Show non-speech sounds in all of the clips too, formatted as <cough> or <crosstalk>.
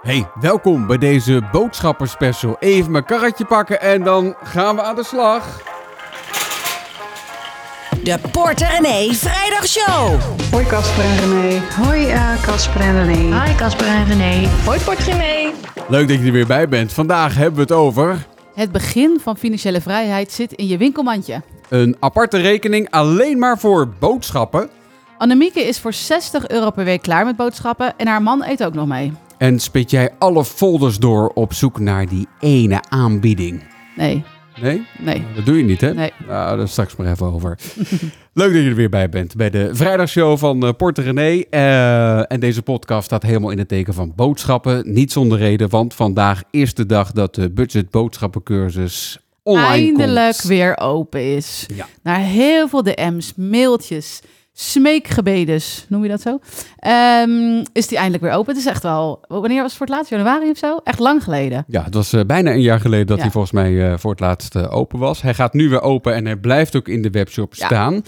Hey, welkom bij deze boodschapperspecial. Even mijn karretje pakken en dan gaan we aan de slag. De Porter René Vrijdagshow. Hoi Casper en René. Hoi eh, Casper en René. Hi Casper en René. Hoi Portremee. Leuk dat je er weer bij bent. Vandaag hebben we het over Het begin van financiële vrijheid zit in je winkelmandje. een aparte rekening alleen maar voor boodschappen. Annemieke is voor 60 euro per week klaar met boodschappen en haar man eet ook nog mee. En spit jij alle folders door op zoek naar die ene aanbieding? Nee, Nee? nee, Dat doe je niet, hè? nee. Nou, daar straks maar even over. <laughs> Leuk dat je er weer bij bent bij de vrijdagshow van eh, Porter René. Eh, en deze podcast staat helemaal in het teken van boodschappen. Niet zonder reden, want vandaag is de dag dat de budget boodschappencursus online Eindelijk komt. weer open is. Ja. Na heel veel DM's, mailtjes, smeekgebedes, noem je dat zo? Ehm, is die eindelijk weer open. Het is echt wel, wanneer was het voor het laatst? Januari of zo? Echt lang geleden. Ja, het was eh, bijna een jaar geleden dat Ja. hij volgens mij eh, voor het laatst eh, open was. Hij gaat nu weer open en hij blijft ook in de webshop Ja. staan.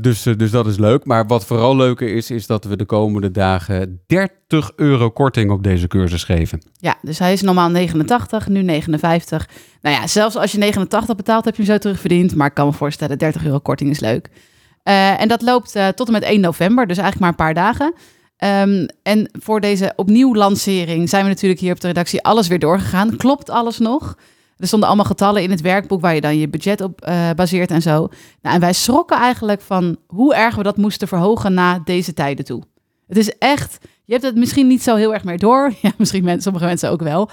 Dus, dus dat is leuk. Maar wat vooral leuker is, is dat we de komende dagen 30 euro korting op deze cursus geven. Ja, dus hij is normaal 89, nu 59. Nou ja, zelfs als je 89 betaalt, heb je hem zo terugverdiend. Maar ik kan me voorstellen, 30 euro korting is leuk. Eh, en dat loopt eh, tot en met 1 november, dus eigenlijk maar een paar dagen. Ehm, en voor deze opnieuw lancering zijn we natuurlijk hier op de redactie alles weer doorgegaan. Klopt alles nog? Er stonden allemaal getallen in het werkboek waar je dan je budget op eh, baseert en zo. Nou, en wij schrokken eigenlijk van hoe erg we dat moesten verhogen na deze tijden toe. Het is echt, je hebt het misschien niet zo heel erg meer door. <laughs> Ja, misschien men, sommige mensen ook wel.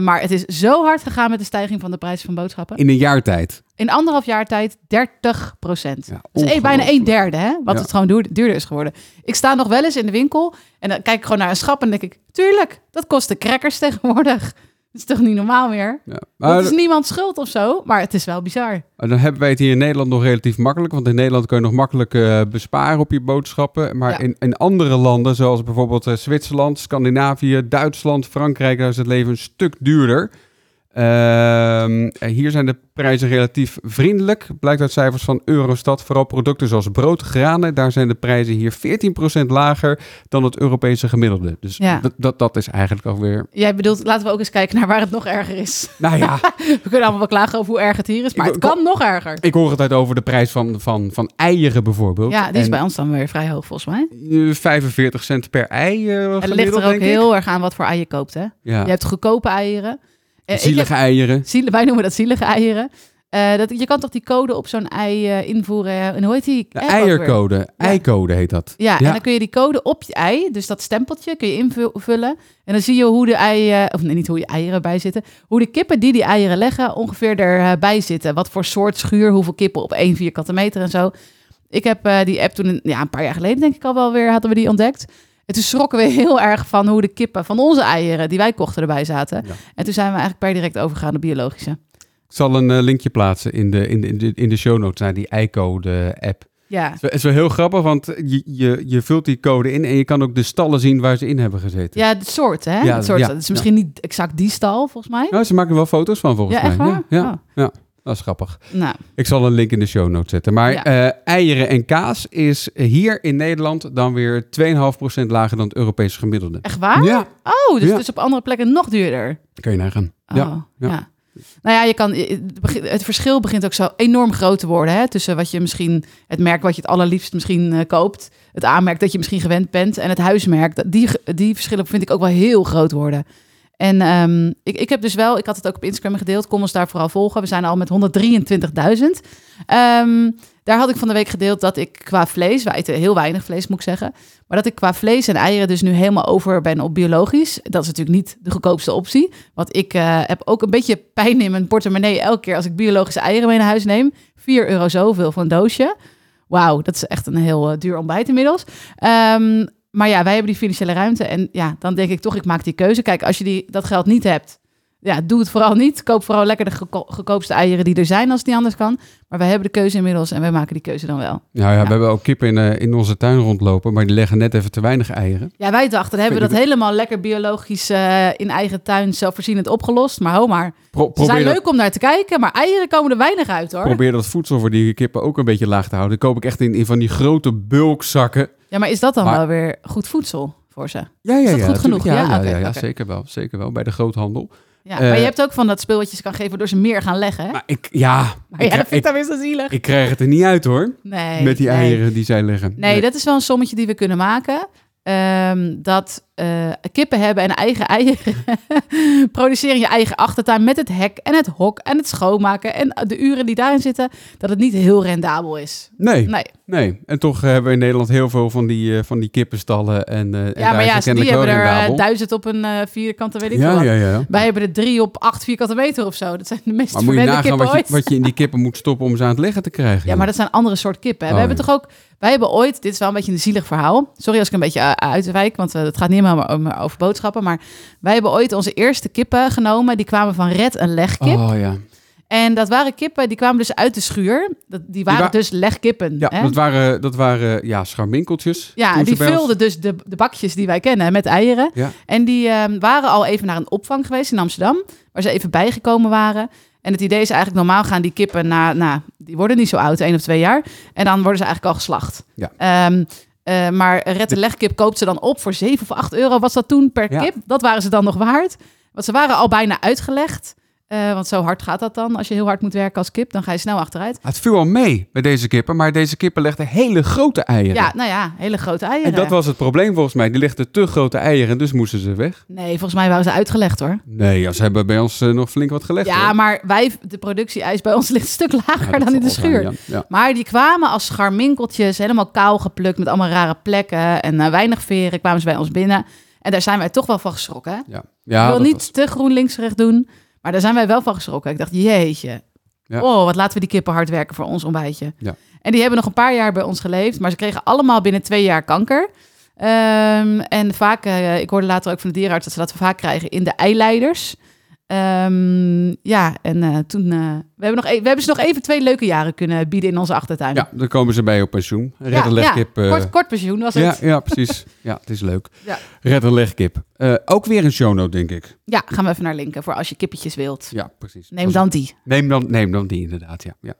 Maar het is zo hard gegaan met de stijging van de prijs van boodschappen. In een jaar tijd. In anderhalf jaar tijd 30 procent. Ja, dus eh, bijna een derde, hè? Wat Ja. het gewoon duur- duurder is geworden. Ik sta nog wel eens in de winkel en dan kijk ik gewoon naar een schap en denk ik... Tuurlijk, dat kosten crackers <laughs> tegenwoordig. Dat is toch niet normaal meer? Ja. Dat is niemands schuld of zo, maar het is wel bizar. dan hebben wij het hier in Nederland nog relatief makkelijk. Want in Nederland kun je nog makkelijk eh, besparen op je boodschappen. Maar Ja. in, in andere landen, zoals bijvoorbeeld eh, Zwitserland, Scandinavië, Duitsland, Frankrijk, daar is het leven een stuk duurder. Ehm, hier zijn de prijzen relatief vriendelijk. Blijkt uit cijfers van Eurostat. Vooral producten zoals brood, granen. Daar zijn de prijzen hier 14% lager dan het Europese gemiddelde. Dus Ja. dat, is eigenlijk alweer... Jij bedoelt, laten we ook eens kijken naar waar het nog erger is. Nou ja, <laughs> We kunnen allemaal wel klagen over hoe erg het hier is, maar Ik- het kan nog erger. ik hoor altijd over de prijs van, van, van eieren bijvoorbeeld. Ja, die is En, bij ons dan weer vrij hoog volgens mij. eh, 45 cent per ei. eh, En het ligt er ook heel erg aan wat voor ei je koopt, hè? Ja. Je hebt goedkope eieren. Eh, Zielige heb- eieren. ziel- wij noemen dat zielige eieren. Eh, dat, je kan toch die code op zo'n ei eh, invoeren. En hoe heet die? De eiercode. Eicode heet dat. Ja, en dan kun je die code op je ei, dus dat stempeltje, kun je invullen. En dan zie je hoe de eieren, of nee, niet hoe je eieren bij zitten, hoe de kippen die die eieren leggen ongeveer erbij zitten. Wat voor soort schuur, hoeveel kippen op één vierkante meter en zo. Ik heb die app toen, ja, een paar jaar geleden denk ik al wel weer, hadden we die ontdekt. En toen schrokken we heel erg van hoe de kippen van onze eieren, die wij kochten, erbij zaten. Ja. En toen zijn we eigenlijk per direct overgegaan naar biologische. Ik zal een eh, linkje plaatsen in de, in, de, in, de, in de show notes naar die eicode app. Ja, Het is wel- het is wel heel grappig, want je, je, je vult die code in en je kan ook de stallen zien waar ze in hebben gezeten. ja het soort, hè? Ja, het soort, ja, het is misschien niet exact die stal, volgens mij. Nou, ze maken er wel foto's van volgens Ja, mij. echt waar? Ja, Oh. ja, ja, dat is grappig. Nou, Ik zal een link in de show notes zetten. Maar Ja. eh, eieren en kaas is hier in Nederland dan weer 2,5% lager dan het Europese gemiddelde. echt waar? Ja, Oh, dus Ja. het is op andere plekken nog duurder. kan je nagaan. Oh, Ja, ja. Nou ja, je kan, het begin- het verschil begint ook zo enorm groot te worden. Hè? Tussen wat je misschien, het merk wat je het allerliefst misschien eh, koopt. Het aanmerk dat je misschien gewend bent. En het huismerk. Dat- Die, die verschillen vind ik ook wel heel groot worden. En ehm, ik, ik heb dus wel, ik had het ook op Instagram gedeeld. Kom ons daar vooral volgen. We zijn al met 123.000. Ehm, daar had ik van de week gedeeld dat ik qua vlees, wij eten heel weinig vlees moet ik zeggen, maar dat ik qua vlees en eieren dus nu helemaal over ben op biologisch. Dat is natuurlijk niet de goedkoopste optie, want ik eh, heb ook een beetje pijn in mijn portemonnee elke keer als ik biologische eieren mee naar huis neem. 4 euro zoveel voor een doosje. Wauw, dat is echt een heel eh, duur ontbijt inmiddels. Ehm, maar ja, wij hebben die financiële ruimte en ja, dan denk ik toch, ik maak die keuze. Kijk, als je die, dat geld niet hebt, ja, doe het vooral niet. Koop vooral lekker de goedkoopste eieren die er zijn als het niet anders kan. Maar wij hebben de keuze inmiddels en wij maken die keuze dan wel. Nou ja, Ja. we hebben ook kippen in, eh, in onze tuin rondlopen, maar die leggen net even te weinig eieren. Ja, wij dachten, dan hebben we dat helemaal lekker biologisch eh, in eigen tuin zelfvoorzienend opgelost. Maar ho maar, Pro- ze zijn dat, leuk om naar te kijken, maar eieren komen er weinig uit hoor. probeer dat voedsel voor die kippen ook een beetje laag te houden. Die koop ik echt in, in van die grote bulkzakken. Ja, maar is dat dan Maar- wel weer goed voedsel? voor ze. Ja, ja, Is dat ja, goed genoeg? Ja, Ja, zeker wel. Zeker wel, bij de groothandel. Ja, Eh, maar je hebt ook van dat spul wat je ze kan geven door ze meer gaan leggen. Hè? Maar ik, ja, Maar ik, ja, dat vind ik ik, dan weer zo zielig. ik krijg het er niet uit hoor, nee, met die nee. eieren die zij leggen. Nee, dat is wel een sommetje die we kunnen maken. Ehm, dat eh, kippen hebben en eigen eieren. <laughs> produceren je eigen achtertuin met het hek en het hok en het schoonmaken en de uren die daarin zitten. Dat het niet heel rendabel is. Nee, Nee. nee. En toch hebben we in Nederland heel veel van die, eh, van die kippenstallen. En, eh, en Ja, maar ja, die hebben er duizend op een vierkante, weet ik Ja, wat. ja, ja. Wij hebben er drie op acht vierkante meter of zo. Dat zijn de meest Maar moet je nagaan wat je, wat je in die kippen moet stoppen om ze aan het leggen te krijgen. Ja, maar dat zijn andere soort kippen. hè. Oh, we hebben toch ook, wij hebben ooit, dit is wel een beetje een zielig verhaal. Sorry als ik een beetje uitwijk, want het gaat niet helemaal over, over boodschappen. Maar wij hebben ooit onze eerste kippen genomen. Die kwamen van red en legkip. Oh ja. En dat waren kippen, die kwamen dus uit de schuur. Dat, die waren wa- dus legkippen. Ja, hè? dat waren, dat waren ja, scharminkeltjes. Ja, die ons- vulden dus de, de bakjes die wij kennen met eieren. Ja. En die ehm, waren al even naar een opvang geweest in Amsterdam, waar ze even bijgekomen waren. En het idee is eigenlijk normaal gaan die kippen na, nou, die worden niet zo oud, één of twee jaar. En dan worden ze eigenlijk al geslacht. Ja. Ehm, eh, maar red de legkip koopt ze dan op voor 7 of 8 euro. Was dat toen per Ja. kip? Dat waren ze dan nog waard. Want ze waren al bijna uitgelegd. Eh, want zo hard gaat dat dan. Als je heel hard moet werken als kip, dan ga je snel achteruit. Het viel al mee bij deze kippen, maar deze kippen legden hele grote eieren. Ja, nou ja, hele grote eieren. en dat was het probleem volgens mij. Die legden te grote eieren, dus moesten ze weg. Nee, volgens mij waren ze uitgelegd hoor. Nee, ja, ze hebben bij ons eh, nog flink wat gelegd. Ja, hoor. maar wij, de productie-eis bij ons <laughs> ligt een stuk lager Ja, dan in de schuur. ja. Maar die kwamen als scharminkeltjes, helemaal kaal geplukt met allemaal rare plekken en eh, weinig veren kwamen ze bij ons binnen. En daar zijn wij toch wel van geschrokken. Ja. Ja, ik wil niet was- te groen linksrecht doen, maar daar zijn wij wel van geschrokken. Ik dacht, jeetje, Ja. oh, wat laten we die kippen hard werken voor ons ontbijtje. Ja. En die hebben nog een paar jaar bij ons geleefd, maar ze kregen allemaal binnen twee jaar kanker. Ehm, en vaak, eh, ik hoorde later ook van de dierenarts dat ze dat vaak krijgen in de eileiders. Ehm, ja, en eh, toen, eh, we, hebben nog e- we hebben ze nog even twee leuke jaren kunnen bieden in onze achtertuin. ja, dan komen ze bij op pensioen. Red ja, ja, kort, kort pensioen was ja, het. ja, precies. Ja, het is leuk. Ja. Red Eh, ook weer een shownote, denk ik. Ja, gaan we even naar linken voor als je kippetjes wilt. Ja, precies. Neem dan die. Neem dan, neem dan die inderdaad, ja. ja.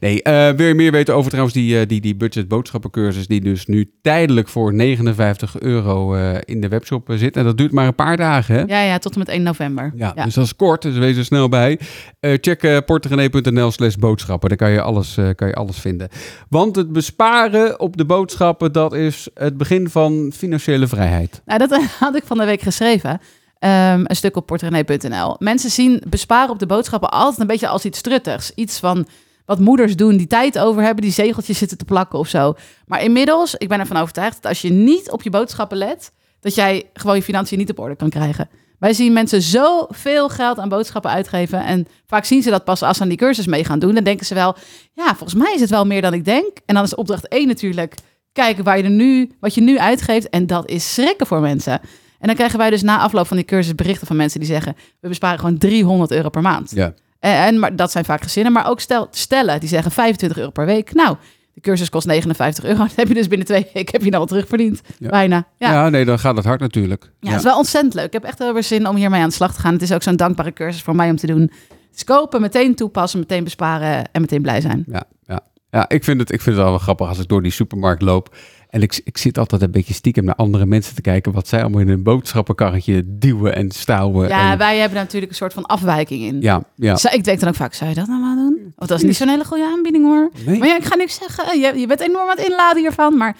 Nee, eh, wil je meer weten over trouwens die, eh, die, die budget boodschappencursus... die dus nu tijdelijk voor 59 euro in de webshop zit. En dat duurt maar een paar dagen, hè? Ja, ja, tot en met 1 november. Ja, dus dat is kort, dus wees er snel bij. Check uh, slash boodschappen, daar kan je, alles, kan je alles vinden. Want het besparen op de boodschappen, dat is het begin van financiële vrijheid. Nou, dat <laughs> had ik van de week geschreven. Ehm, een stuk op portrenee.nl. Mensen zien besparen op de boodschappen altijd een beetje als iets truttigs. Iets van wat moeders doen, die tijd over hebben, die zegeltjes zitten te plakken of zo. Maar inmiddels, ik ben ervan overtuigd dat als je niet op je boodschappen let, dat jij gewoon je financiën niet op orde kan krijgen. Wij zien mensen zoveel geld aan boodschappen uitgeven. En vaak zien ze dat pas als ze aan die cursus mee gaan doen. Dan denken ze wel, ja, volgens mij is het wel meer dan ik denk. En dan is opdracht 1 natuurlijk kijken waar je nu, wat je nu uitgeeft. En dat is schrikken voor mensen. En dan krijgen wij dus na afloop van die cursus berichten van mensen die zeggen... we besparen gewoon 300 euro per maand. Ja, En, en maar dat zijn vaak gezinnen, maar ook stel, stellen die zeggen 25 euro per week. Nou, de cursus kost 59 euro. <laughs> Dat heb je dus binnen twee weken heb je nou al terugverdiend. Ja. Bijna. Ja. ja. Ja. nee, dan gaat het hard natuurlijk. het is wel ontzettend leuk. Ik heb echt heel veel zin om hiermee aan de slag te gaan. Het is ook zo'n dankbare cursus voor mij om te doen. Dus kopen, meteen toepassen, meteen besparen en meteen blij zijn. Ja, ja. ja ik, vind het, ik vind het wel wel grappig als ik door die supermarkt loop. En ik, ik zit altijd een beetje stiekem naar andere mensen te kijken... wat zij allemaal in een boodschappenkarretje duwen en stouwen. Ja, en, wij hebben natuurlijk een soort van afwijking in. ja, ja. Zou- Ik denk dan ook vaak, zou je dat nou maar doen? Of dat is niet zo'n hele goede aanbieding hoor. Nee. Maar ja, ik ga niks zeggen. Je, je bent enorm aan het inladen hiervan. Maar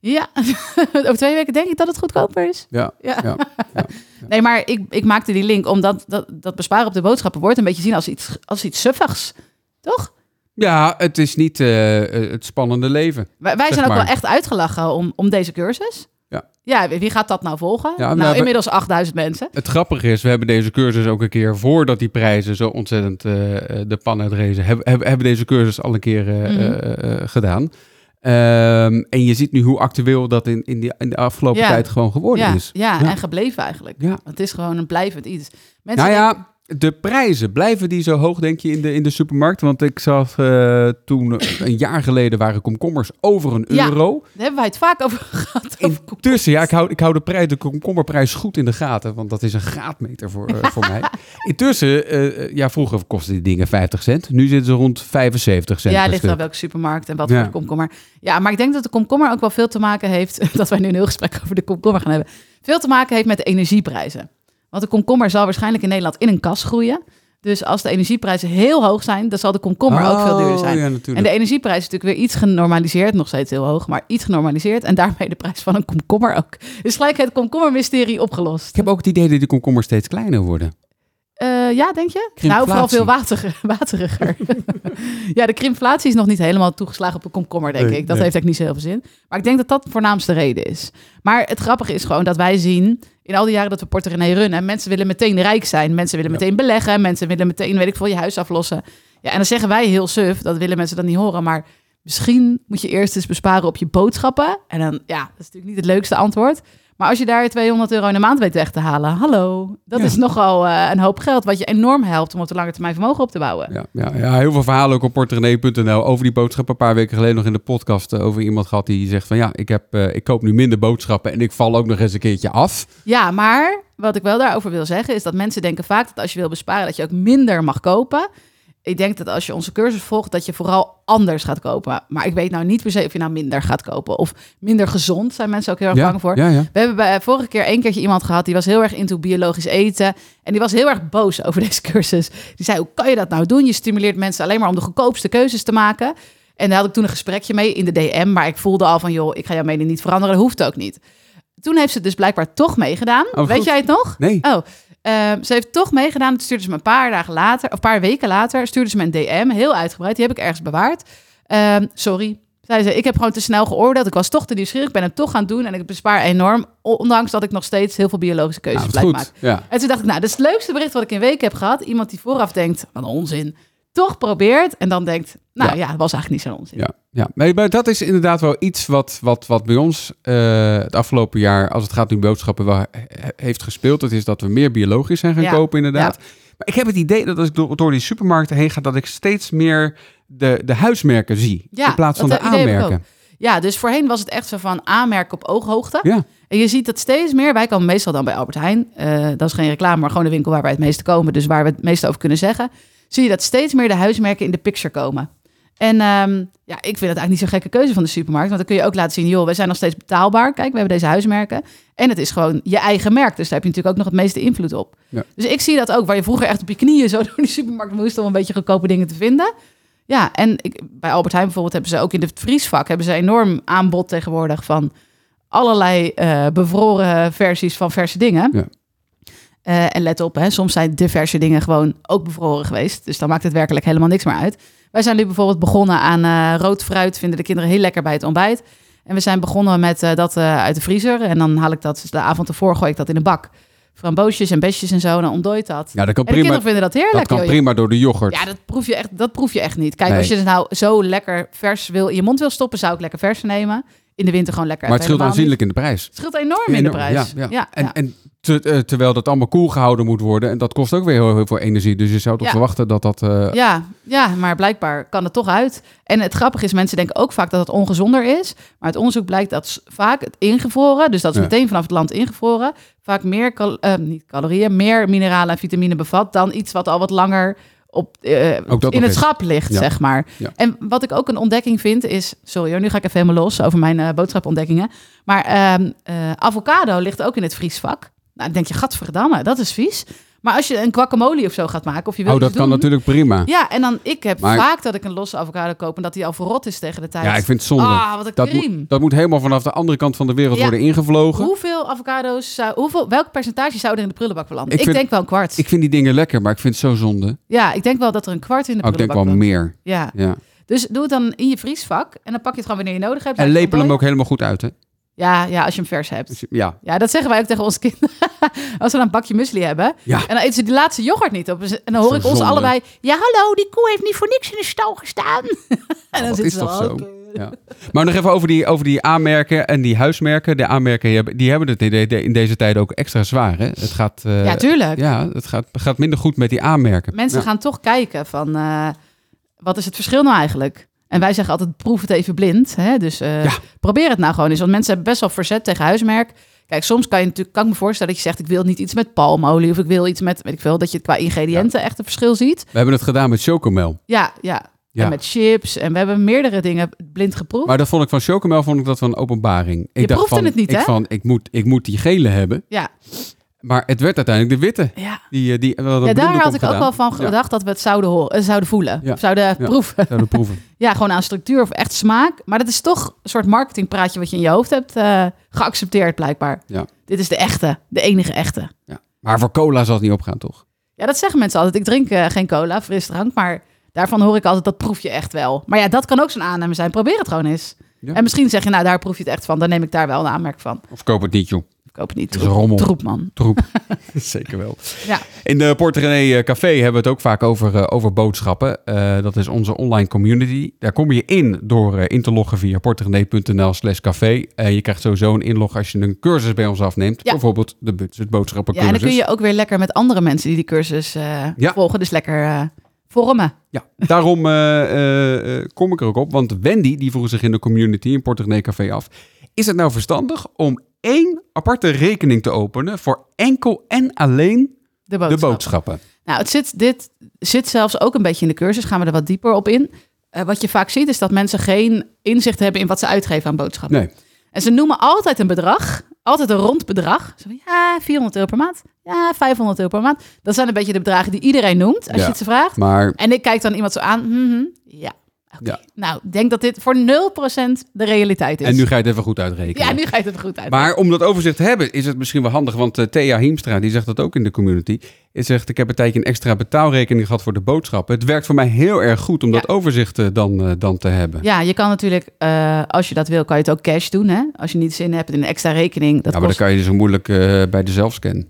ja, <laughs> over twee weken denk ik dat het goedkoper is. Ja, Ja. ja. <laughs> Nee, maar ik, ik maakte die link omdat dat, dat besparen op de boodschappen wordt een beetje zien als iets, als iets suffigs. Toch? Ja, het is niet eh, eh, het spannende leven. Wij, zijn ook wel echt uitgelachen om, om deze cursus. Ja. Ja, wie gaat dat nou volgen? Ja, nou, inmiddels 8000 mensen. Het grappige is, we hebben deze cursus ook een keer voordat die prijzen zo ontzettend eh, de pan uitrezen, hebben, hebben, hebben deze cursus al een keer Mhm. gedaan. Ehm, en je ziet nu hoe actueel dat in, in, die, in de afgelopen Ja. tijd gewoon geworden Ja, is. ja, Ja. en gebleven eigenlijk. Ja. Het is gewoon een blijvend iets. Mensen Nou ja, De prijzen, blijven die zo hoog, denk je, in de, in de supermarkt? Want ik zag eh, toen, een jaar geleden, waren komkommers over een Ja. euro. Daar hebben wij het vaak over <laughs> gehad. over. Intussen, ja, ik hou, ik hou de, prijs, de komkommerprijs goed in de gaten, want dat is een graadmeter voor, eh, voor mij. <laughs> Intussen, eh, ja, vroeger kostten die dingen 50 cent. Nu zitten ze rond 75 cent Ja, ligt aan welke supermarkt en wat Ja. voor komkommer. Ja, maar ik denk dat de komkommer ook wel veel te maken heeft... <laughs> dat wij nu een heel gesprek over de komkommer gaan hebben... veel te maken heeft met de energieprijzen. Want de komkommer zal waarschijnlijk in Nederland in een kas groeien. Dus als de energieprijzen heel hoog zijn... dan zal de komkommer ook veel duurder Oh, zijn. Ja, En de energieprijs is natuurlijk weer iets genormaliseerd. Nog steeds heel hoog, maar iets genormaliseerd. En daarmee de prijs van een komkommer ook. Dus gelijk het komkommermysterie opgelost. Ik heb ook het idee dat die komkommers steeds kleiner worden. Eh, ja, denk je? Nou, vooral veel <laughs> wateriger. wateriger. <laughs> ja, de krimflatie is nog niet helemaal toegeslagen op de komkommer, denk Nee, ik. Dat nee. heeft eigenlijk niet zo heel veel zin. Maar ik denk dat dat de voornaamste reden is. Maar het grappige is gewoon dat wij zien... in al die jaren dat we Porter René runnen... mensen willen meteen rijk zijn. Mensen willen meteen beleggen. Mensen willen meteen, weet ik veel, je huis aflossen. Ja, en dan zeggen wij heel suf. Dat willen mensen dan niet horen. Maar misschien moet je eerst eens besparen op je boodschappen. En dan, ja, dat is natuurlijk niet het leukste antwoord... Maar als je daar 200 euro in de maand weet weg te halen, hallo, dat Ja. is nogal eh, een hoop geld, wat je enorm helpt om op de lange termijn vermogen op te bouwen. Ja, ja, ja, heel veel verhalen ook op porterenee.nl over die boodschappen. Een paar weken geleden nog in de podcast eh, over iemand gehad die zegt van ja, ik, heb, eh, ik koop nu minder boodschappen en ik val ook nog eens een keertje af. Ja, maar wat ik wel daarover wil zeggen is dat mensen denken vaak dat als je wil besparen, dat je ook minder mag kopen. Ik denk dat als je onze cursus volgt, dat je vooral anders gaat kopen. Maar ik weet nou niet per se of je nou minder gaat kopen of minder gezond. Zijn mensen ook heel erg ja, bang voor. Ja, ja. We hebben bij, vorige keer één keertje iemand gehad die was heel erg into biologisch eten. En die was heel erg boos over <laughs> deze cursus. Die zei, hoe kan je dat nou doen? Je stimuleert mensen alleen maar om de goedkoopste keuzes te maken. En daar had ik toen een gesprekje mee in de DM. Maar ik voelde al van, joh, ik ga jouw mening niet veranderen. Dat hoeft ook niet. Toen heeft ze het dus blijkbaar toch meegedaan. Oh, Weet goed. jij het nog? Nee. Oh, ehm, ze heeft toch meegedaan. Toen stuurde ze me een paar dagen later, of een paar weken later, stuurde ze me een DM, heel uitgebreid. Die heb ik ergens bewaard. Ehm, sorry, zei ze, ik heb gewoon te snel geoordeeld. Ik was toch te nieuwsgierig, ik ben het toch gaan doen en ik bespaar enorm, ondanks dat ik nog steeds heel veel biologische keuzes Nou, blijf maken. Ja. En toen dacht ik, nou, dat is het leukste bericht wat ik in weken heb gehad. Iemand die vooraf denkt, wat een onzin, toch probeert en dan denkt, nou ja, dat was eigenlijk niet zo'n onzin. Ja, ja. Nee, maar dat is inderdaad wel iets wat, wat, wat bij ons eh, het afgelopen jaar, als het gaat om boodschappen, wel he- heeft gespeeld. Dat is dat we meer biologisch zijn gaan Ja, kopen, inderdaad. Maar ik heb het idee dat als ik door, door die supermarkten heen ga, dat ik steeds meer de, de huismerken zie. Ja, in plaats van de aanmerken. Ja, dus voorheen was het echt zo van aanmerken op ooghoogte. Ja, En je ziet dat steeds meer. Wij komen meestal dan bij Albert Heijn. Eh, dat is geen reclame, maar gewoon de winkel waar wij het meeste komen. Dus waar we het meeste over kunnen zeggen. Zie je dat steeds meer de huismerken in de picture komen. En ehm, ja, ik vind het eigenlijk niet zo'n gekke keuze van de supermarkt. Want dan kun je ook laten zien, joh, we zijn nog steeds betaalbaar. Kijk, we hebben deze huismerken. En het is gewoon je eigen merk. Dus daar heb je natuurlijk ook nog het meeste invloed op. Ja. Dus ik zie dat ook, waar je vroeger echt op je knieën zo <laughs> door die supermarkt moest om een beetje goedkope dingen te vinden. Ja, en ik, bij Albert Heijn bijvoorbeeld hebben ze ook in het vriesvak hebben ze enorm aanbod tegenwoordig van allerlei eh, bevroren versies van verse dingen. Ja. Eh, en let op, hè, soms zijn de verse dingen gewoon ook bevroren geweest. Dus dan maakt het werkelijk helemaal niks meer uit. Wij zijn nu bijvoorbeeld begonnen aan eh, rood fruit. Vinden de kinderen heel lekker bij het ontbijt. En we zijn begonnen met eh, dat uit de vriezer. En dan haal ik dat dus de avond ervoor, gooi ik dat in een bak. Framboosjes en besjes en zo. En dan ontdooit dat. ja dat kan En de prima, kinderen vinden dat dat heerlijk. kan joh. prima door de yoghurt. Ja, dat proef je echt, dat proef je echt niet. Kijk, Nee. als je het nou zo lekker vers wil in je mond wil stoppen, zou ik lekker vers nemen. In de winter gewoon lekker. maar het scheelt aanzienlijk in de prijs. Het scheelt enorm in de prijs. Ja, ja. ja. en, ja. en te- eh, terwijl dat allemaal koel gehouden moet worden. En dat kost ook weer heel, heel veel energie. Dus je zou toch Ja. verwachten dat dat... eh, Ja, ja, maar blijkbaar kan het toch uit. En het grappige is, mensen denken ook vaak dat het ongezonder is. Maar het onderzoek blijkt dat vaak het ingevroren, dus dat is Ja. meteen vanaf het land ingevroren, vaak meer cal- eh, niet calorieën, meer mineralen en vitamine bevat dan iets wat al wat langer op, in het schap ligt, Ja. zeg maar. Ja. En wat ik ook een ontdekking vind is, sorry hoor, nu ga ik even helemaal los over mijn eh boodschapontdekkingen. Maar ehm, eh, avocado ligt ook in het vriesvak. Nou, dan denk je, gadverdamme, dat is vies. Maar als je een guacamole of zo gaat maken, of je wilt Oh, dat kan natuurlijk prima. ja, en dan, ik heb Maar- vaak dat ik een losse avocado koop en dat die al verrot is tegen de tijd. Ja, ik vind het zonde. Ah, wat een dat, moet, dat moet helemaal vanaf de andere kant van de wereld Ja. worden ingevlogen. Hoeveel avocado's, zou, hoeveel, welk percentage zou er in de prullenbak belanden? Ik Ik, vind- denk wel een kwart. Ik vind die dingen lekker, maar ik vind het zo zonde. ja, ik denk wel dat er een kwart in de Oh, ik denk prullenbak wel meer. Ja, Ja. dus doe het dan in je vriesvak en dan pak je het gewoon wanneer je nodig hebt. En lepel hem ook helemaal goed uit, hè? Ja, ja, als je hem vers hebt. Ja, Ja, dat zeggen wij ook tegen onze kinderen. <laughs> Als we dan een bakje muesli hebben. Ja. En dan eten ze die laatste yoghurt niet op. En dan hoor ik ons Zonde. allebei... Ja, hallo, die koe heeft niet voor niks in de stal gestaan. <laughs> en dan is ze toch zo. Ja. Maar nog even over die, over die aanmerken en die huismerken. De aanmerken die hebben, die hebben het in, de- in deze tijd ook extra zwaar. Hè? Het gaat, eh, Ja, tuurlijk. ja, het gaat, gaat minder goed met die aanmerken. Mensen Ja. gaan toch kijken van... eh, wat is het verschil nou eigenlijk? En wij zeggen altijd, proef het even blind. Hè? Dus eh, Ja. probeer het nou gewoon eens. Want mensen hebben best wel verzet tegen huismerk. Kijk, soms kan je natuurlijk, kan ik me voorstellen dat je zegt... ik wil niet iets met palmolie of ik wil iets met, weet ik veel... dat je qua ingrediënten echt een verschil ziet. We hebben het gedaan met chocomel. Ja, ja. Ja. En met chips. En we hebben meerdere dingen blind geproefd. Maar dat vond ik van chocomel vond ik dat een openbaring. Ik dacht proefde van, het niet, ik hè? Van, ik, moet, ik moet die gele hebben. Ja, Maar het werd uiteindelijk de witte. ja. Die, eh, die, ja daar had ik ook wel van gedacht dat we het zouden, horen, eh, zouden voelen. Ja. Of zouden Ja. proeven. Zouden proeven. <laughs> Ja, gewoon aan structuur of echt smaak. Maar dat is toch een soort marketingpraatje wat je in je hoofd hebt eh, geaccepteerd blijkbaar. Ja. Dit is de echte, de enige echte. Ja. Maar voor cola zal het niet opgaan, toch? Ja, dat zeggen mensen altijd. Ik drink geen cola, frisdrank, maar daarvan hoor ik altijd, dat proef je echt wel. Maar ja, dat kan ook zo'n aanname zijn. Probeer het gewoon eens. Ja. En misschien zeg je, nou, daar proef je het echt van. Dan neem ik daar wel een aanmerk van. Of koop het niet, joh. Ik koop het niet. Is rommel. Troep, man. Troep. <laughs> Zeker wel. Ja. In de Porte René eh, Café hebben we het ook vaak over, eh, over boodschappen. Eh, dat is onze online community. Daar kom je in door in te loggen via porterenee.nl slash café. Je krijgt sowieso een inlog als je een cursus bij ons afneemt. Ja. Bijvoorbeeld de budget Ja, boodschappencursus. en dan kun je ook weer lekker met andere mensen die die cursus Ja. volgen. Dus lekker vormen. Ja, daarom kom ik er ook op. Want Wendy, die vroeg zich in de community in Porte René Café af. Is het nou verstandig om één aparte rekening te openen voor enkel en alleen De de boodschappen. Nou, het zit, dit zit zelfs ook een beetje in de cursus. Gaan we er wat dieper op in. Eh, wat je vaak ziet is dat mensen geen inzicht hebben in wat ze uitgeven aan boodschappen. Nee. En ze noemen altijd een bedrag, altijd een rond bedrag. Zo van, ja, 400 euro per maand. Ja, 500 euro per maand. Dat zijn een beetje de bedragen die iedereen noemt als Ja. je het ze vraagt. Maar En ik kijk dan iemand zo aan. mhm, ja, Ja. Nou, ik denk dat dit voor 0% de realiteit is. en nu ga je het even goed uitrekenen. ja, nu ga je het goed uit. Maar om dat overzicht te hebben, is het misschien wel handig. Want eh, Thea Hiemstra, die zegt dat ook in de community. Die zegt, ik heb een tijdje een extra betaalrekening gehad voor de boodschappen. Het werkt voor mij heel erg goed om Ja. dat overzicht eh, dan, eh, dan te hebben. Ja, je kan natuurlijk, als je dat wil, kan je het ook cash doen. Hè? Als je niet zin hebt in een extra rekening. Dat ja, maar kost dan kan je dus zo moeilijk eh, bij de zelfscan.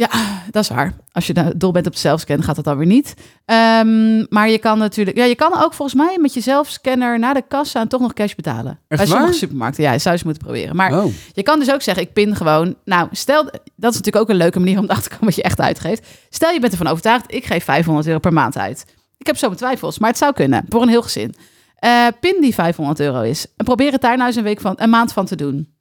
Ja, dat is waar. Als je dol bent op zelfscan, gaat dat dan weer niet. Ehm, maar je kan natuurlijk... Ja, je kan ook volgens mij met je zelfscanner naar de kassa en toch nog cash betalen. bij sommige waar? supermarkten. Ja, je zou eens moeten proberen. Maar Oh, je kan dus ook zeggen, ik pin gewoon... Nou, stel... Dat is natuurlijk ook een leuke manier om erachter te komen wat je echt uitgeeft. Stel, je bent ervan overtuigd, ik geef 500 euro per maand uit. Ik heb zo mijn twijfels, maar het zou kunnen. Voor een heel gezin. Eh, pin die 500 euro is. En probeer het daar nou eens een, week van, een maand van te doen.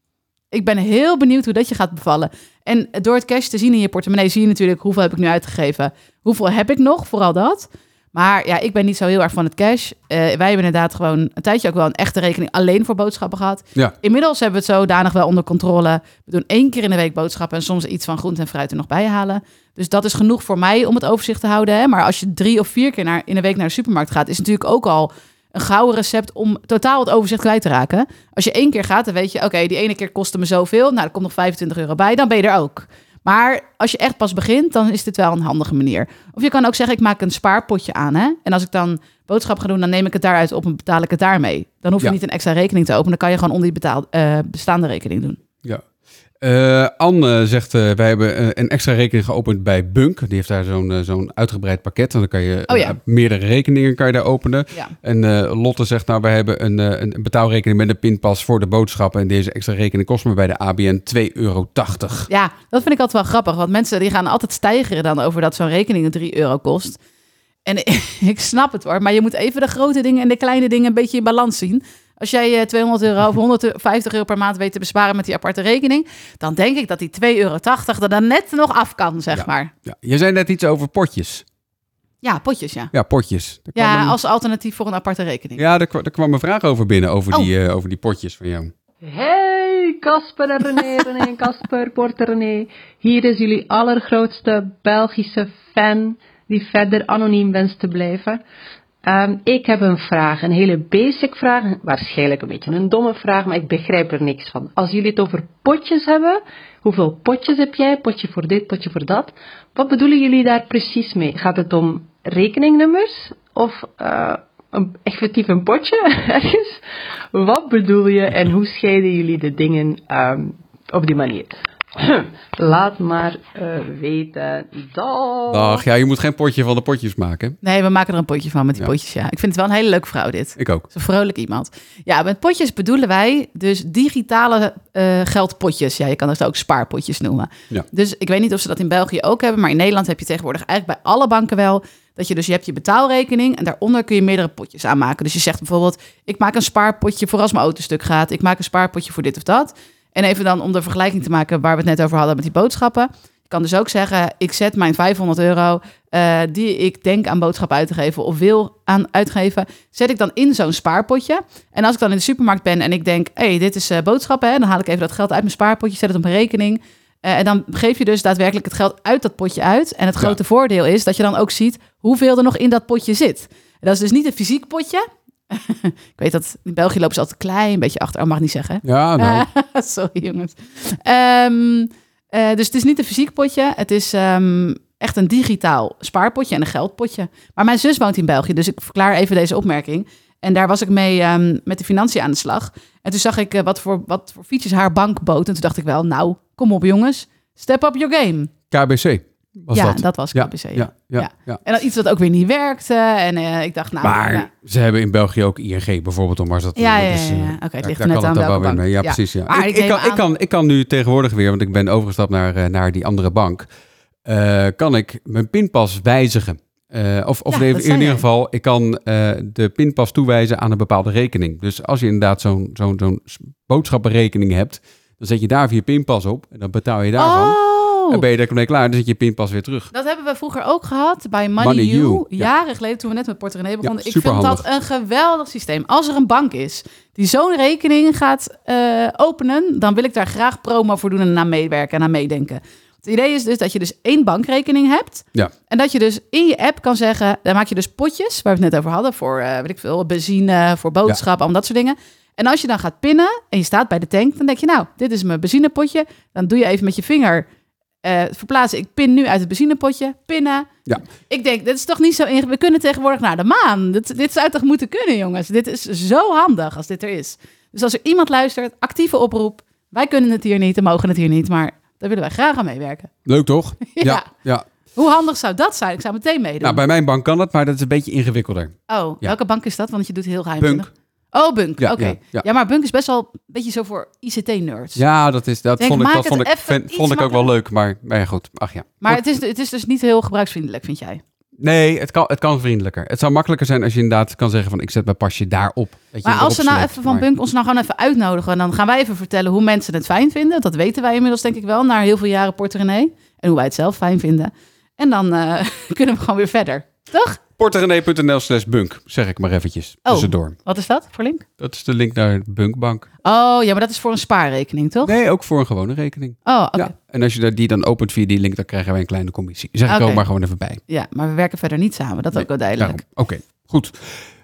Ik ben heel benieuwd hoe dat je gaat bevallen. En door het cash te zien in je portemonnee zie je natuurlijk hoeveel heb ik nu uitgegeven. Hoeveel heb ik nog, vooral dat. Maar ja, ik ben niet zo heel erg van het cash. Eh, wij hebben inderdaad gewoon een tijdje ook wel een echte rekening alleen voor boodschappen gehad. ja. Inmiddels hebben we het zodanig wel onder controle. We doen één keer in de week boodschappen en soms iets van groente en fruit er nog bij halen. Dus dat is genoeg voor mij om het overzicht te houden. Hè? Maar als je drie of vier keer naar, in de week naar de supermarkt gaat, is het natuurlijk ook al een gouden recept om totaal het overzicht kwijt te raken. Als je één keer gaat, dan weet je, oké, die ene keer kostte me zoveel. Nou, er komt nog 25 euro bij, dan ben je er ook. Maar als je echt pas begint, dan is dit wel een handige manier. Of je kan ook zeggen, ik maak een spaarpotje aan. Hè? En als ik dan boodschap ga doen, dan neem ik het daaruit op en betaal ik het daarmee. Dan hoef je Ja. niet een extra rekening te openen. Dan kan je gewoon onder die betaal, eh, bestaande rekening doen. Ja. Eh, Anne zegt, eh, wij hebben eh, een extra rekening geopend bij Bunk. Die heeft daar zo'n zo'n uitgebreid pakket. En dan kan je Oh ja. meerdere rekeningen kan je daar openen. Ja. En Lotte zegt, nou, wij hebben een, een betaalrekening met een pinpas voor de boodschappen. En deze extra rekening kost me bij de ABN 2,80 euro. Ja, dat vind ik altijd wel grappig. Want mensen die gaan altijd stijgeren dan over dat zo'n rekening een 3 euro kost. En <laughs> ik snap het hoor, maar je moet even de grote dingen en de kleine dingen een beetje in balans zien. Als jij eh, 200 euro of 150 euro per maand weet te besparen met die aparte rekening, dan denk ik dat die 2,80 euro er dan net nog af kan, zeg Ja. maar. Ja. Je zei net iets over potjes. Ja, potjes, ja. Ja, potjes. Er kwam Ja, een- als alternatief voor een aparte rekening. ja er, kwa- er kwam een vraag over binnen, over, Oh. die, eh, over die potjes van jou. Hey, Casper en René, <laughs> René en Casper, Porter René. Hier is jullie allergrootste Belgische fan die verder anoniem wenst te blijven. Ehm, ik heb een vraag, een hele basic vraag, waarschijnlijk een beetje een domme vraag, maar ik begrijp er niks van. Als jullie het over potjes hebben, hoeveel potjes heb jij? Potje voor dit, potje voor dat. Wat bedoelen jullie daar precies mee? Gaat het om rekeningnummers of eh, een, effectief een potje <laughs> ergens? Wat bedoel je en hoe scheiden jullie de dingen ehm, op die manier? Laat maar eh, weten. Dag. Dag, ja, je moet geen potje van de potjes maken. Nee, we maken er een potje van met die Ja. potjes, ja. Ik vind het wel een hele leuke vrouw, dit. Ik ook. Dat is een vrolijk iemand. Ja, met potjes bedoelen wij dus digitale eh, geldpotjes. Ja, je kan het ook spaarpotjes noemen. Ja. Dus ik weet niet of ze dat in België ook hebben, maar in Nederland heb je tegenwoordig eigenlijk bij alle banken wel dat je dus je hebt je betaalrekening en daaronder kun je meerdere potjes aanmaken. Dus je zegt bijvoorbeeld, ik maak een spaarpotje voor als mijn auto stuk gaat. Ik maak een spaarpotje voor dit of dat. En even dan om de vergelijking te maken waar we het net over hadden met die boodschappen. Je kan dus ook zeggen, ik zet mijn 500 euro eh, die ik denk aan boodschappen uit te geven of wil aan uitgeven, zet ik dan in zo'n spaarpotje. En als ik dan in de supermarkt ben en ik denk, hé, hey, dit is eh, boodschappen, hè, dan haal ik even dat geld uit mijn spaarpotje, zet het op mijn rekening. Eh, en dan geef je dus daadwerkelijk het geld uit dat potje uit. En het Ja. grote voordeel is dat je dan ook ziet hoeveel er nog in dat potje zit. En dat is dus niet een fysiek potje. <laughs> ik weet dat in België lopen ze altijd een klein beetje achter. Oh, mag niet zeggen. Ja, <laughs> nou. Sorry jongens. Ehm, eh, dus het is niet een fysiek potje. Het is ehm, echt een digitaal spaarpotje en een geldpotje. Maar mijn zus woont in België, dus ik verklaar even deze opmerking. En daar was ik mee ehm, met de financiën aan de slag. En toen zag ik eh, wat, voor, wat voor features haar bank bood. En toen dacht ik wel, nou, kom op jongens. Step up your game. KBC was ja, dat. dat, was KBC. ja, ja, Ja. ja. En dan iets wat ook weer niet werkte. En eh, ik dacht, nou... Maar ze hebben in België ook ING bijvoorbeeld, om maar dat Ja, dat ja, is, eh. Oké, het daar- ligt net kan aan welke bank. mee. Ja, precies. Ja. Maar Ik, kan, ik, kan, ik kan nu tegenwoordig weer, want ik ben overgestapt naar, eh, naar die andere bank, kan ik mijn pinpas wijzigen. Of of in, ieder geval, ik kan de pinpas toewijzen aan een bepaalde rekening. Dus als je inderdaad zo'n zo'n zo'n boodschappenrekening hebt, dan zet je daar je pinpas op en dan betaal je daarvan. Oh, En ben je daarmee klaar, dan zet je pinpas weer terug. Dat hebben we vroeger ook gehad bij Money, Money You. You, ja. Jaren geleden toen we net met Portemonnee begonnen. ik vind dat een geweldig systeem. Als er een bank is die zo'n rekening gaat eh, openen, dan wil ik daar graag promo voor doen en aan meewerken en aan meedenken. Het idee is dus dat je dus één bankrekening hebt. Ja. En dat je dus in je app kan zeggen, dan maak je dus potjes, waar we het net over hadden, voor eh, weet ik veel, benzine, voor boodschappen, al dat soort dingen. En als je dan gaat pinnen en je staat bij de tank, dan denk je, nou, dit is mijn benzinepotje. Dan doe je even met je vinger eh, verplaatsen. Ik pin nu uit het benzinepotje, pinnen. Ja. Ik denk, dit is toch niet zo ingewikkeld. We kunnen tegenwoordig naar de maan. Dit, dit zou toch moeten kunnen, jongens. Dit is zo handig als dit er is. Dus als er iemand luistert, actieve oproep. Wij kunnen het hier niet en mogen het hier niet, maar daar willen wij graag aan meewerken. Leuk toch? <laughs> Ja. ja. Hoe handig zou dat zijn? Ik zou meteen meedoen. Nou, bij mijn bank kan dat, maar dat is een beetje ingewikkelder. Oh, Ja. welke bank is dat? Want je doet heel geheim. Oh, Bunk. Ja, Oké. ja, Ja, ja. maar Bunk is best wel een beetje zo voor ICT-nerds. Ja, dat, is, dat Denk, vond ik, dat vond ik, vond ook wel leuk. Maar, maar ja, goed. Ach ja. Maar het is, het is dus niet heel gebruiksvriendelijk, vind jij? Nee, het kan, het kan vriendelijker. Het zou makkelijker zijn als je inderdaad kan zeggen van ik zet mijn pasje daarop. Dat Maar als ze nou even van Maar- Bunk ons nou gewoon even uitnodigen... dan gaan wij even vertellen hoe mensen het fijn vinden. Dat weten wij inmiddels denk ik wel, na heel veel jaren Porte René. En hoe wij het zelf fijn vinden. En dan eh, <laughs> kunnen we gewoon weer verder. Toch? Porterenee.nl slash bunk, zeg ik maar eventjes Oh. tussendoor. Wat is dat voor link? Dat is de link naar Bunkbank. Oh, ja, maar dat is voor een spaarrekening, toch? Nee, ook voor een gewone rekening. Oh, oké. Ja. En als je die dan opent via die link, dan krijgen wij een kleine commissie. Zeg ik Oké. ook maar gewoon even bij. Ja, maar we werken verder niet samen. Dat is ook wel duidelijk. Oké, goed.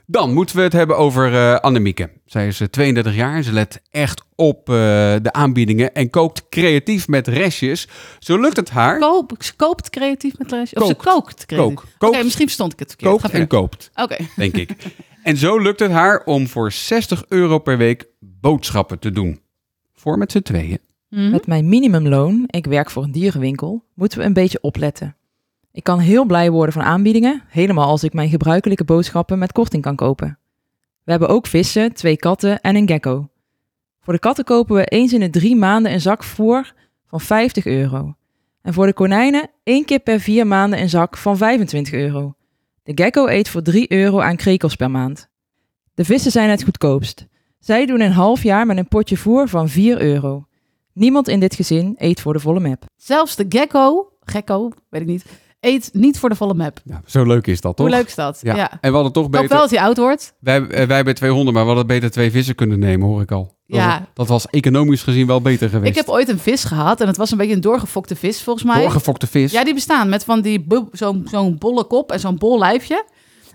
Dan moeten we het hebben over eh Annemieke. Zij is eh, 32 jaar. Ze let echt op eh, de aanbiedingen en kookt creatief met restjes. Zo lukt het haar. Koop, ze koopt creatief met lesje. Of ze Kookt. creatief. Kook. Oké, misschien verstond ik het verkeerd. Kookt Ga en koopt, Oké. denk ik. En zo lukt het haar om voor 60 euro per week boodschappen te doen. Voor met z'n tweeën. Mhm. Met mijn minimumloon, ik werk voor een dierenwinkel, moeten we een beetje opletten. Ik kan heel blij worden van aanbiedingen, helemaal als ik mijn gebruikelijke boodschappen met korting kan kopen. We hebben ook vissen, twee katten en een gecko. Voor de katten kopen we eens in de drie maanden een zak voer van 50 euro. En voor de konijnen één keer per vier maanden een zak van 25 euro. De gecko eet voor 3 euro aan krekels per maand. De vissen zijn het goedkoopst. Zij doen een half jaar met een potje voer van 4 euro. Niemand in dit gezin eet voor de volle map. Zelfs de gecko, gecko, weet ik niet, eet niet voor de volle map. Ja, zo leuk is dat toch? Hoe leuk is dat? Ja. Ja. En we hadden toch Ik hoop wel beter... dat hij oud wordt. Wij, eh, wij hebben twee honden, maar we hadden beter twee vissen kunnen nemen, hoor ik al. Dat, Ja. was, dat was economisch gezien wel beter geweest. Ik heb ooit een vis gehad en het was een beetje een doorgefokte vis volgens mij. Doorgefokte vis. Ja, die bestaan met van die zo'n zo'n bolle kop en zo'n bol lijfje.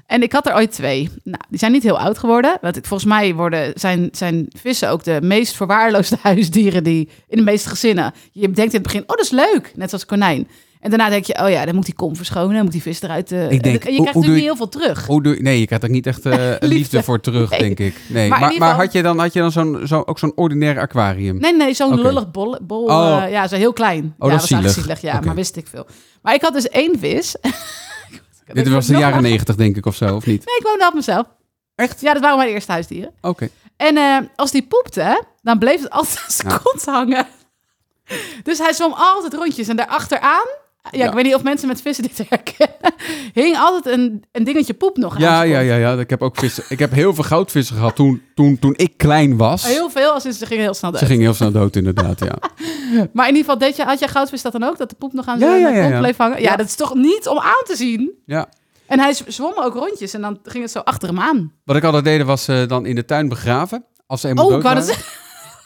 En ik had er ooit twee. Nou, die zijn niet heel oud geworden. Want volgens mij worden, zijn, zijn vissen ook de meest verwaarloosde <laughs> huisdieren die in de meeste gezinnen. Je denkt in het begin, oh, dat is leuk. Net zoals konijn. En daarna denk je, oh ja, dan moet die kom verschonen, dan moet die vis eruit. eh, Ik denk, en je hoe- krijgt natuurlijk niet heel veel terug. Hoe doe, nee, je krijgt er niet echt eh, <laughs> liefde. Liefde. voor terug, Nee. denk ik. Nee. Maar Maar, geval- had je dan, had je dan zo'n, zo, ook zo'n ordinair aquarium? Nee, nee, zo'n lullig bol. bol Oh. eh, ja, zo heel klein. dat ja, is was zielig. ja, maar wist ik veel. Maar ik had dus één vis. <laughs> Dit was de jaren negentig, denk ik, of zo, of niet? Nee, ik woonde op mezelf. Echt? Ja, dat waren mijn eerste huisdieren. Oké. En als die poepte, dan bleef het altijd aan zijn Ja. kont hangen. <laughs> Dus hij zwom altijd rondjes. En daarachteraan, ja, Ja. ik weet niet of mensen met vissen dit herkennen, <laughs> hing altijd een, een dingetje poep nog aan Ja, ja, ja, ja. Ik heb ook vissen. Ik heb heel veel goudvissen gehad toen, toen, toen ik klein was. Heel veel, als ze gingen heel snel dood. Ze gingen heel snel dood, inderdaad, ja. <laughs> Maar in ieder geval, deed je, had jij goudvis dat dan ook? Dat de poep nog aan zijn ja, ja, kont ja. bleef hangen? Ja, dat is toch niet om aan te zien? ja. En hij zwom ook rondjes en dan ging het zo achter hem aan. Wat ik altijd deed, was eh, dan in de tuin begraven. Als ze eenmaal Oh, dood waren.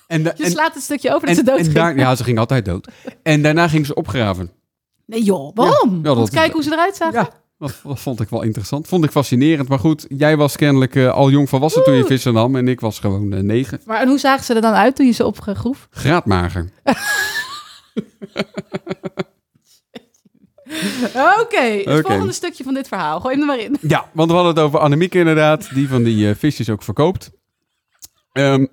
En, <laughs> Je en, slaat het stukje over dat en, ze dood en ging. daar, ja, ze gingen altijd dood. En daarna gingen ze opgraven. Nee joh, waarom? Ja, dat- te kijken hoe ze eruit zagen? Ja, dat, dat vond ik wel interessant. Vond ik fascinerend. Maar goed, jij was kennelijk eh, al jong volwassen toen je vissen nam. En ik was gewoon eh, negen. Maar en hoe zagen ze er dan uit toen je ze opgroef? <laughs> Graadmager. Oké, het volgende stukje van dit verhaal. Gooi hem er maar in. Ja, want we hadden het over Annemieke inderdaad. Die van die eh, visjes ook verkoopt. Ehm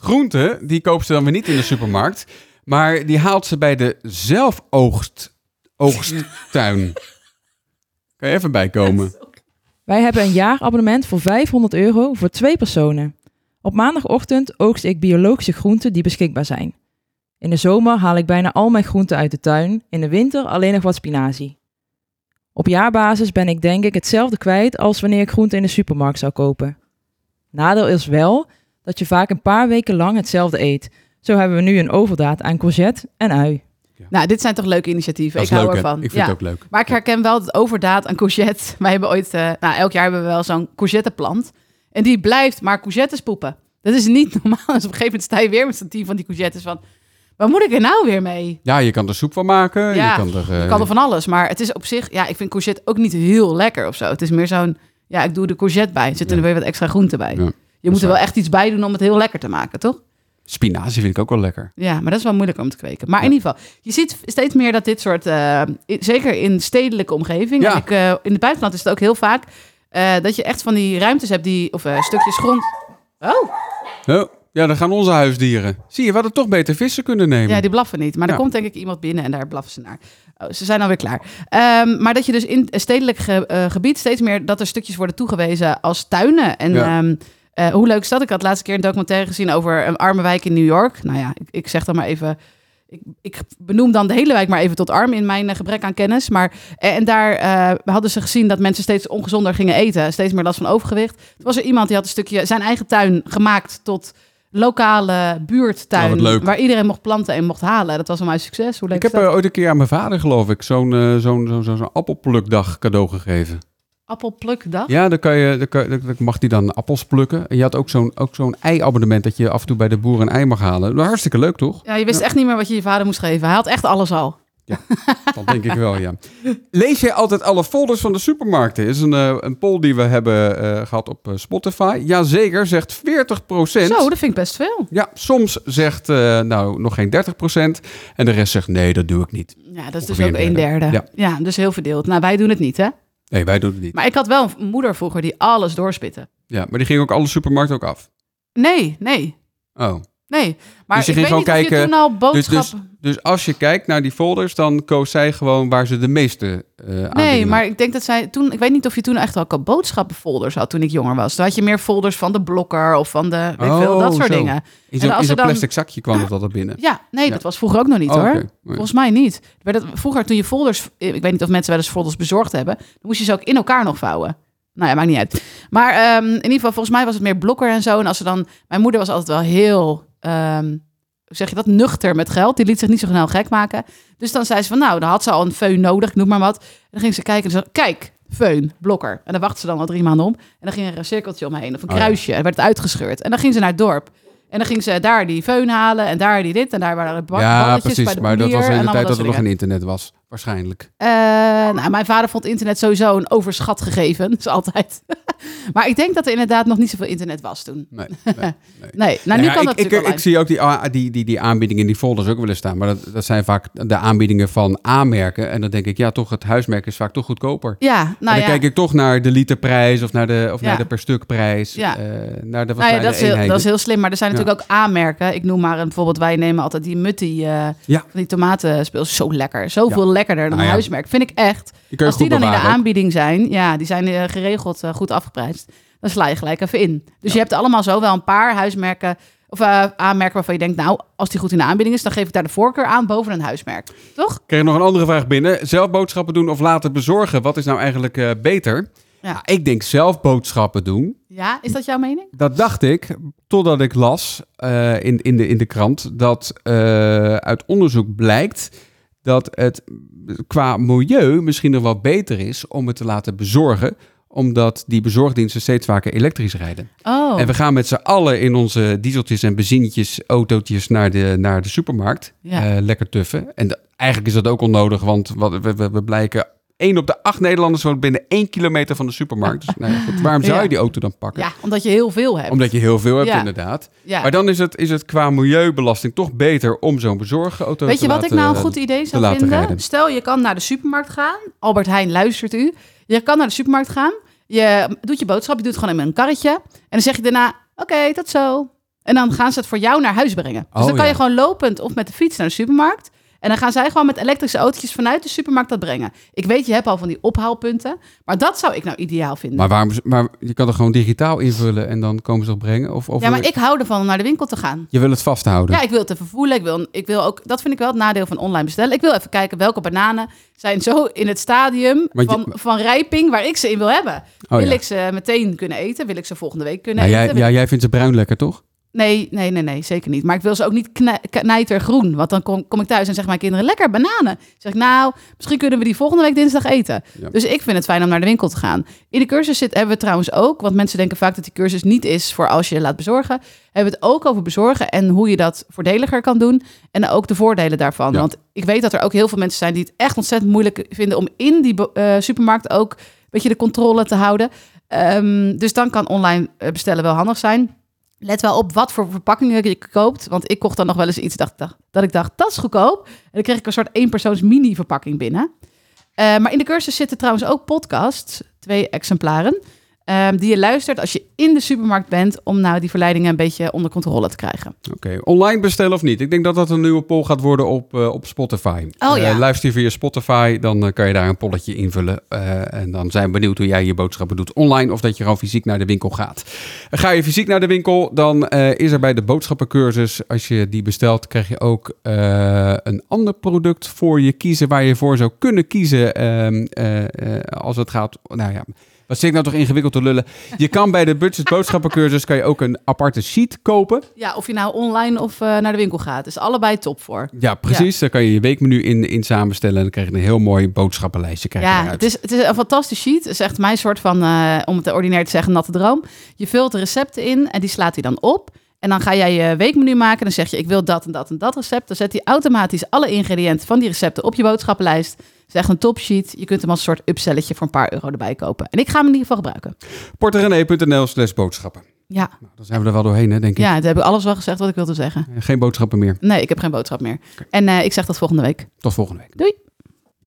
groenten, die koopt ze dan weer niet in de supermarkt. Maar die haalt ze bij de zelfoogst oogsttuin. Kan je even bijkomen? <laughs> Wij hebben een jaarabonnement voor 500 euro voor twee personen. Op maandagochtend oogst ik biologische groenten die beschikbaar zijn. In de zomer haal ik bijna al mijn groenten uit de tuin, in de winter alleen nog wat spinazie. Op jaarbasis ben ik denk ik hetzelfde kwijt als wanneer ik groenten in de supermarkt zou kopen. Nadeel is wel dat je vaak een paar weken lang hetzelfde eet. Zo hebben we nu een overdaad aan courgette en ui. Nou, dit zijn toch leuke initiatieven. Ik hou hè? ervan. Ik vind ja. het ook leuk. Maar ik herken wel het overdaad aan courgette. <laughs> Wij hebben ooit, eh, nou, elk jaar hebben we wel zo'n courgetteplant. En die blijft maar courgettes poepen. Dat is niet <laughs> normaal. Dus op een gegeven moment sta je weer met zo'n team van die courgettes van... Waar moet ik er nou weer mee? Ja, je kan er soep van maken. Ja, je kan er, eh, Ik kan er van alles. Maar het is op zich... Ja, ik vind courgette ook niet heel lekker of zo. Het is meer zo'n... Ja, ik doe de courgette bij. Er zit er weer wat extra groente bij. Je moet er wel echt iets bij doen om het heel lekker te maken, toch? Spinazie vind ik ook wel lekker. Ja, maar dat is wel moeilijk om te kweken. Maar Ja. in ieder geval, je ziet steeds meer dat dit soort, eh, zeker in stedelijke omgeving, Ja. en ik, eh, in het buitenland is het ook heel vaak, eh, dat je echt van die ruimtes hebt die, of stukjes grond. Oh, Oh, ja, dan gaan onze huisdieren. Zie je, we hadden toch beter vissen kunnen nemen. ja, die blaffen niet. Maar er komt denk ik iemand binnen en daar blaffen ze naar. Oh, ze zijn alweer klaar. Ehm, maar dat je dus in stedelijk ge- gebied steeds meer dat er stukjes worden toegewezen als tuinen. En Ja. Eh, hoe leuk is dat? Ik had laatste keer een documentaire gezien over een arme wijk in New York. Nou ja, ik, ik zeg dan maar even. Ik, ik benoem dan de hele wijk maar even tot arm in mijn eh, gebrek aan kennis. Maar, eh, en daar eh, hadden ze gezien dat mensen steeds ongezonder gingen eten. Steeds meer last van overgewicht. Toen was er iemand die had een stukje zijn eigen tuin gemaakt tot lokale buurttuin. Oh. Waar iedereen mocht planten en mocht halen. Dat was een mijn succes. Hoe leuk Ik heb dat? ooit een keer aan mijn vader, geloof ik, zo'n zo'n zo'n zo'n zo'n appelplukdag cadeau gegeven. Appelplukdag? Ja, dan, kan je, dan, kan, dan mag hij dan appels plukken. En je had ook zo'n ook zo'n ei-abonnement dat je af en toe bij de boer een ei mag halen. Hartstikke leuk, toch? Ja, je wist echt niet meer wat je je vader moest geven. Hij had echt alles al. Dat denk ik wel, ja. Lees jij altijd alle folders van de supermarkten? Is een, eh, een poll die we hebben eh, gehad op eh, Spotify. Jazeker, zegt 40% Zo, dat vind ik best veel. Ja, soms zegt nou nog geen 30% En de rest zegt nee, dat doe ik niet. Ja, dat is dus ook een een derde. derde. Ja. dus heel verdeeld. Nou, wij doen het niet, hè? Nee, wij doen het niet. Maar ik had wel een moeder vroeger die alles doorspitten. Ja, maar die ging ook alle supermarkten ook af. Nee, nee, Oh. Nee. Maar Dus je ik ging weet niet gewoon je kijken- toen al Dus, boodschappen... dus, dus als je kijkt naar die folders, dan koos zij gewoon waar ze de meeste eh Nee, aanbiedingen maar ik denk dat zij toen... Ik weet niet of je toen echt al boodschappenfolders had toen ik jonger was. Toen had je meer folders van de blokker of van de... Weet veel, Oh, dat soort zo. dingen. In En zo'n als er dan- plastic zakje kwam het altijd binnen. <gasps> Ja, nee, Ja. dat was vroeger ook nog niet Oh, hoor. Nee. Volgens mij niet. Vroeger toen je folders... Ik weet niet of mensen wel eens folders bezorgd hebben. Dan moest je ze ook in elkaar nog vouwen. Nou ja, maakt niet uit. Maar ehm, in ieder geval, volgens mij was het meer blokker en zo. En als ze dan... Mijn moeder was altijd wel heel... hoe zeg je dat? Nuchter met geld. Die liet zich niet zo snel gek maken. Dus dan zei ze van, nou, dan had ze al een feun nodig. Ik noem maar wat. En dan ging ze kijken en ze zei, kijk, feun, blokker. En dan wachtte ze dan al drie maanden om. En dan ging er een cirkeltje omheen of een Oh ja. kruisje. En werd het uitgescheurd. En dan ging ze naar het dorp. En dan ging ze daar die feun halen en daar die dit. En daar waren ja, balletjes bij precies. de Maar dat was in de tijd dat er nog geen internet was. Waarschijnlijk. Eh, nou, mijn vader vond internet sowieso een overschat gegeven. <laughs> Dus altijd. <laughs> Maar ik denk dat er inderdaad nog niet zoveel internet was toen. Nee, <laughs> nee, nee. Nee, nou nu Ja, kan ik, dat ik, natuurlijk wel ik zie ook die, die, die, die aanbiedingen in die folders ook wel eens staan. Maar dat, dat zijn vaak de aanbiedingen van aanmerken. En dan denk ik, ja, toch, het huismerk is vaak toch goedkoper. Ja, en nou dan ja. kijk ik toch naar de literprijs of naar de, of Ja. naar de per stuk prijs. Ja. eh, naar de wat Nou ja, dat is, heel, dat is heel slim. Maar er zijn natuurlijk ook aanmerken. Ik noem maar een, bijvoorbeeld, wij nemen altijd die Mutti, Ja. van die tomatenspeel. Zo lekker. Zoveel lekkerder dan een ja. huismerk. Vind ik echt. Die Als die dan in de aanbieding zijn, ja, die zijn eh, geregeld eh, goed afgeprijsd. Dan sla je gelijk even in. Dus je hebt allemaal zo wel een paar huismerken of eh, aanmerken waarvan je denkt, nou, als die goed in de aanbieding is, dan geef ik daar de voorkeur aan boven een huismerk. Toch? Ik kreeg nog een andere vraag binnen. Zelf boodschappen doen of laten bezorgen? Wat is nou eigenlijk beter? Ja. Nou, ik denk zelf boodschappen doen. Ja, is dat jouw mening? Dat dacht ik, totdat ik las in, in, de, in de krant dat uit onderzoek blijkt dat het qua milieu misschien nog wel beter is om het te laten bezorgen, omdat die bezorgdiensten steeds vaker elektrisch rijden. Oh, En we gaan met z'n allen in onze dieseltjes en benzinetjes, autootjes naar de, naar de supermarkt. Ja. Eh, lekker tuffen. En de- eigenlijk is dat ook onnodig, want wat, we, we, we blijken... één op de acht Nederlanders woont binnen één kilometer van de supermarkt. Dus nou ja, goed, waarom zou je die auto dan pakken? ja, omdat je heel veel hebt. Omdat je heel veel hebt, Ja. inderdaad. ja. Maar dan is het, is het qua milieubelasting toch beter om zo'n bezorgauto Weet te je wat laten, ik nou een goed idee zou vinden? rijden. Stel, je kan naar de supermarkt gaan. Albert Heijn, luistert u. Je kan naar de supermarkt gaan. Je doet je boodschap, je doet het gewoon in een karretje. En dan zeg je daarna, oké, tot zo. En dan gaan ze het voor jou naar huis brengen. Dus Oh, dan kan je gewoon lopend of met de fiets naar de supermarkt. En dan gaan zij gewoon met elektrische autootjes vanuit de supermarkt dat brengen. Ik weet, je hebt al van die ophaalpunten. Maar dat zou ik nou ideaal vinden. Maar, waarom, maar je kan er gewoon digitaal invullen en dan komen ze nog brengen? Of, of ja, maar ik hou ervan om naar de winkel te gaan. Je wil het vasthouden. Ja, ik wil het even voelen. Ik wil, ik wil ook, dat vind ik wel het nadeel van online bestellen. Ik wil even kijken welke bananen zijn zo in het stadium je- van, van rijping waar ik ze in wil hebben. Oh, wil ja. ik ze meteen kunnen eten? Wil ik ze volgende week kunnen Nou, jij, eten? ja, jij vindt ze bruin lekker, toch? Nee, nee, nee, nee, zeker niet. Maar ik wil ze ook niet knij- knijtergroen. Want dan kom, kom ik thuis en zeggen mijn kinderen, lekker bananen. Zeg ik, nou, misschien kunnen we die volgende week dinsdag eten. Ja. Dus ik vind het fijn om naar de winkel te gaan. In de cursus zit, hebben we trouwens ook, want mensen denken vaak dat die cursus niet is voor als je je laat bezorgen. Hebben we het ook over bezorgen en hoe je dat voordeliger kan doen. En ook de voordelen daarvan. Ja. Want ik weet dat er ook heel veel mensen zijn die het echt ontzettend moeilijk vinden om in die eh, supermarkt ook een beetje de controle te houden. Ehm, dus dan kan online eh, bestellen wel handig zijn. Let wel op wat voor verpakkingen je koopt. Want ik kocht dan nog wel eens iets dacht, dat ik dacht, dat is goedkoop. En dan kreeg ik een soort eenpersoons mini verpakking binnen. Eh, maar in de cursus zitten trouwens ook podcasts, twee exemplaren, ehm, die je luistert als je in de supermarkt bent om nou die verleidingen een beetje onder controle te krijgen. Oké, online bestellen of niet? Ik denk dat dat een nieuwe poll gaat worden op, eh, op Spotify. Oh, Eh, ja. luister je via Spotify, dan eh, kan je daar een polletje invullen. Eh, en dan zijn we benieuwd hoe jij je boodschappen doet online of dat je gewoon fysiek naar de winkel gaat. Ga je fysiek naar de winkel, dan eh, is er bij de boodschappencursus, als je die bestelt, krijg je ook eh, een ander product voor je kiezen waar je voor zou kunnen kiezen ehm, eh, eh, als het gaat. Nou ja. Wat zit ik nou toch ingewikkeld te lullen? Je kan bij de budget boodschappencursus kan je ook een aparte sheet kopen. Ja, of je nou online of eh, naar de winkel gaat. is allebei top voor. Ja, precies. Daar kan je je weekmenu in, in samenstellen. En dan krijg je een heel mooi boodschappenlijstje. Krijg Ja, het is, het is een fantastisch sheet. Het is echt mijn soort van, eh, om het ordinair te zeggen, natte droom. Je vult de recepten in en die slaat hij dan op. En dan ga jij je weekmenu maken. Dan zeg je, ik wil dat en dat en dat recept. Dan zet hij automatisch alle ingrediënten van die recepten op je boodschappenlijst. Het is echt een topsheet. Je kunt hem als een soort upselletje voor een paar euro erbij kopen. En ik ga hem in ieder geval gebruiken. porterenee.nl slash boodschappen. Ja, Nou, dan zijn we er wel doorheen, hè, denk ik. ja het heb ik alles wel gezegd wat ik wilde zeggen. Geen boodschappen meer. Nee, ik heb geen boodschap meer. En eh, ik zeg tot volgende week. Tot volgende week. Doei!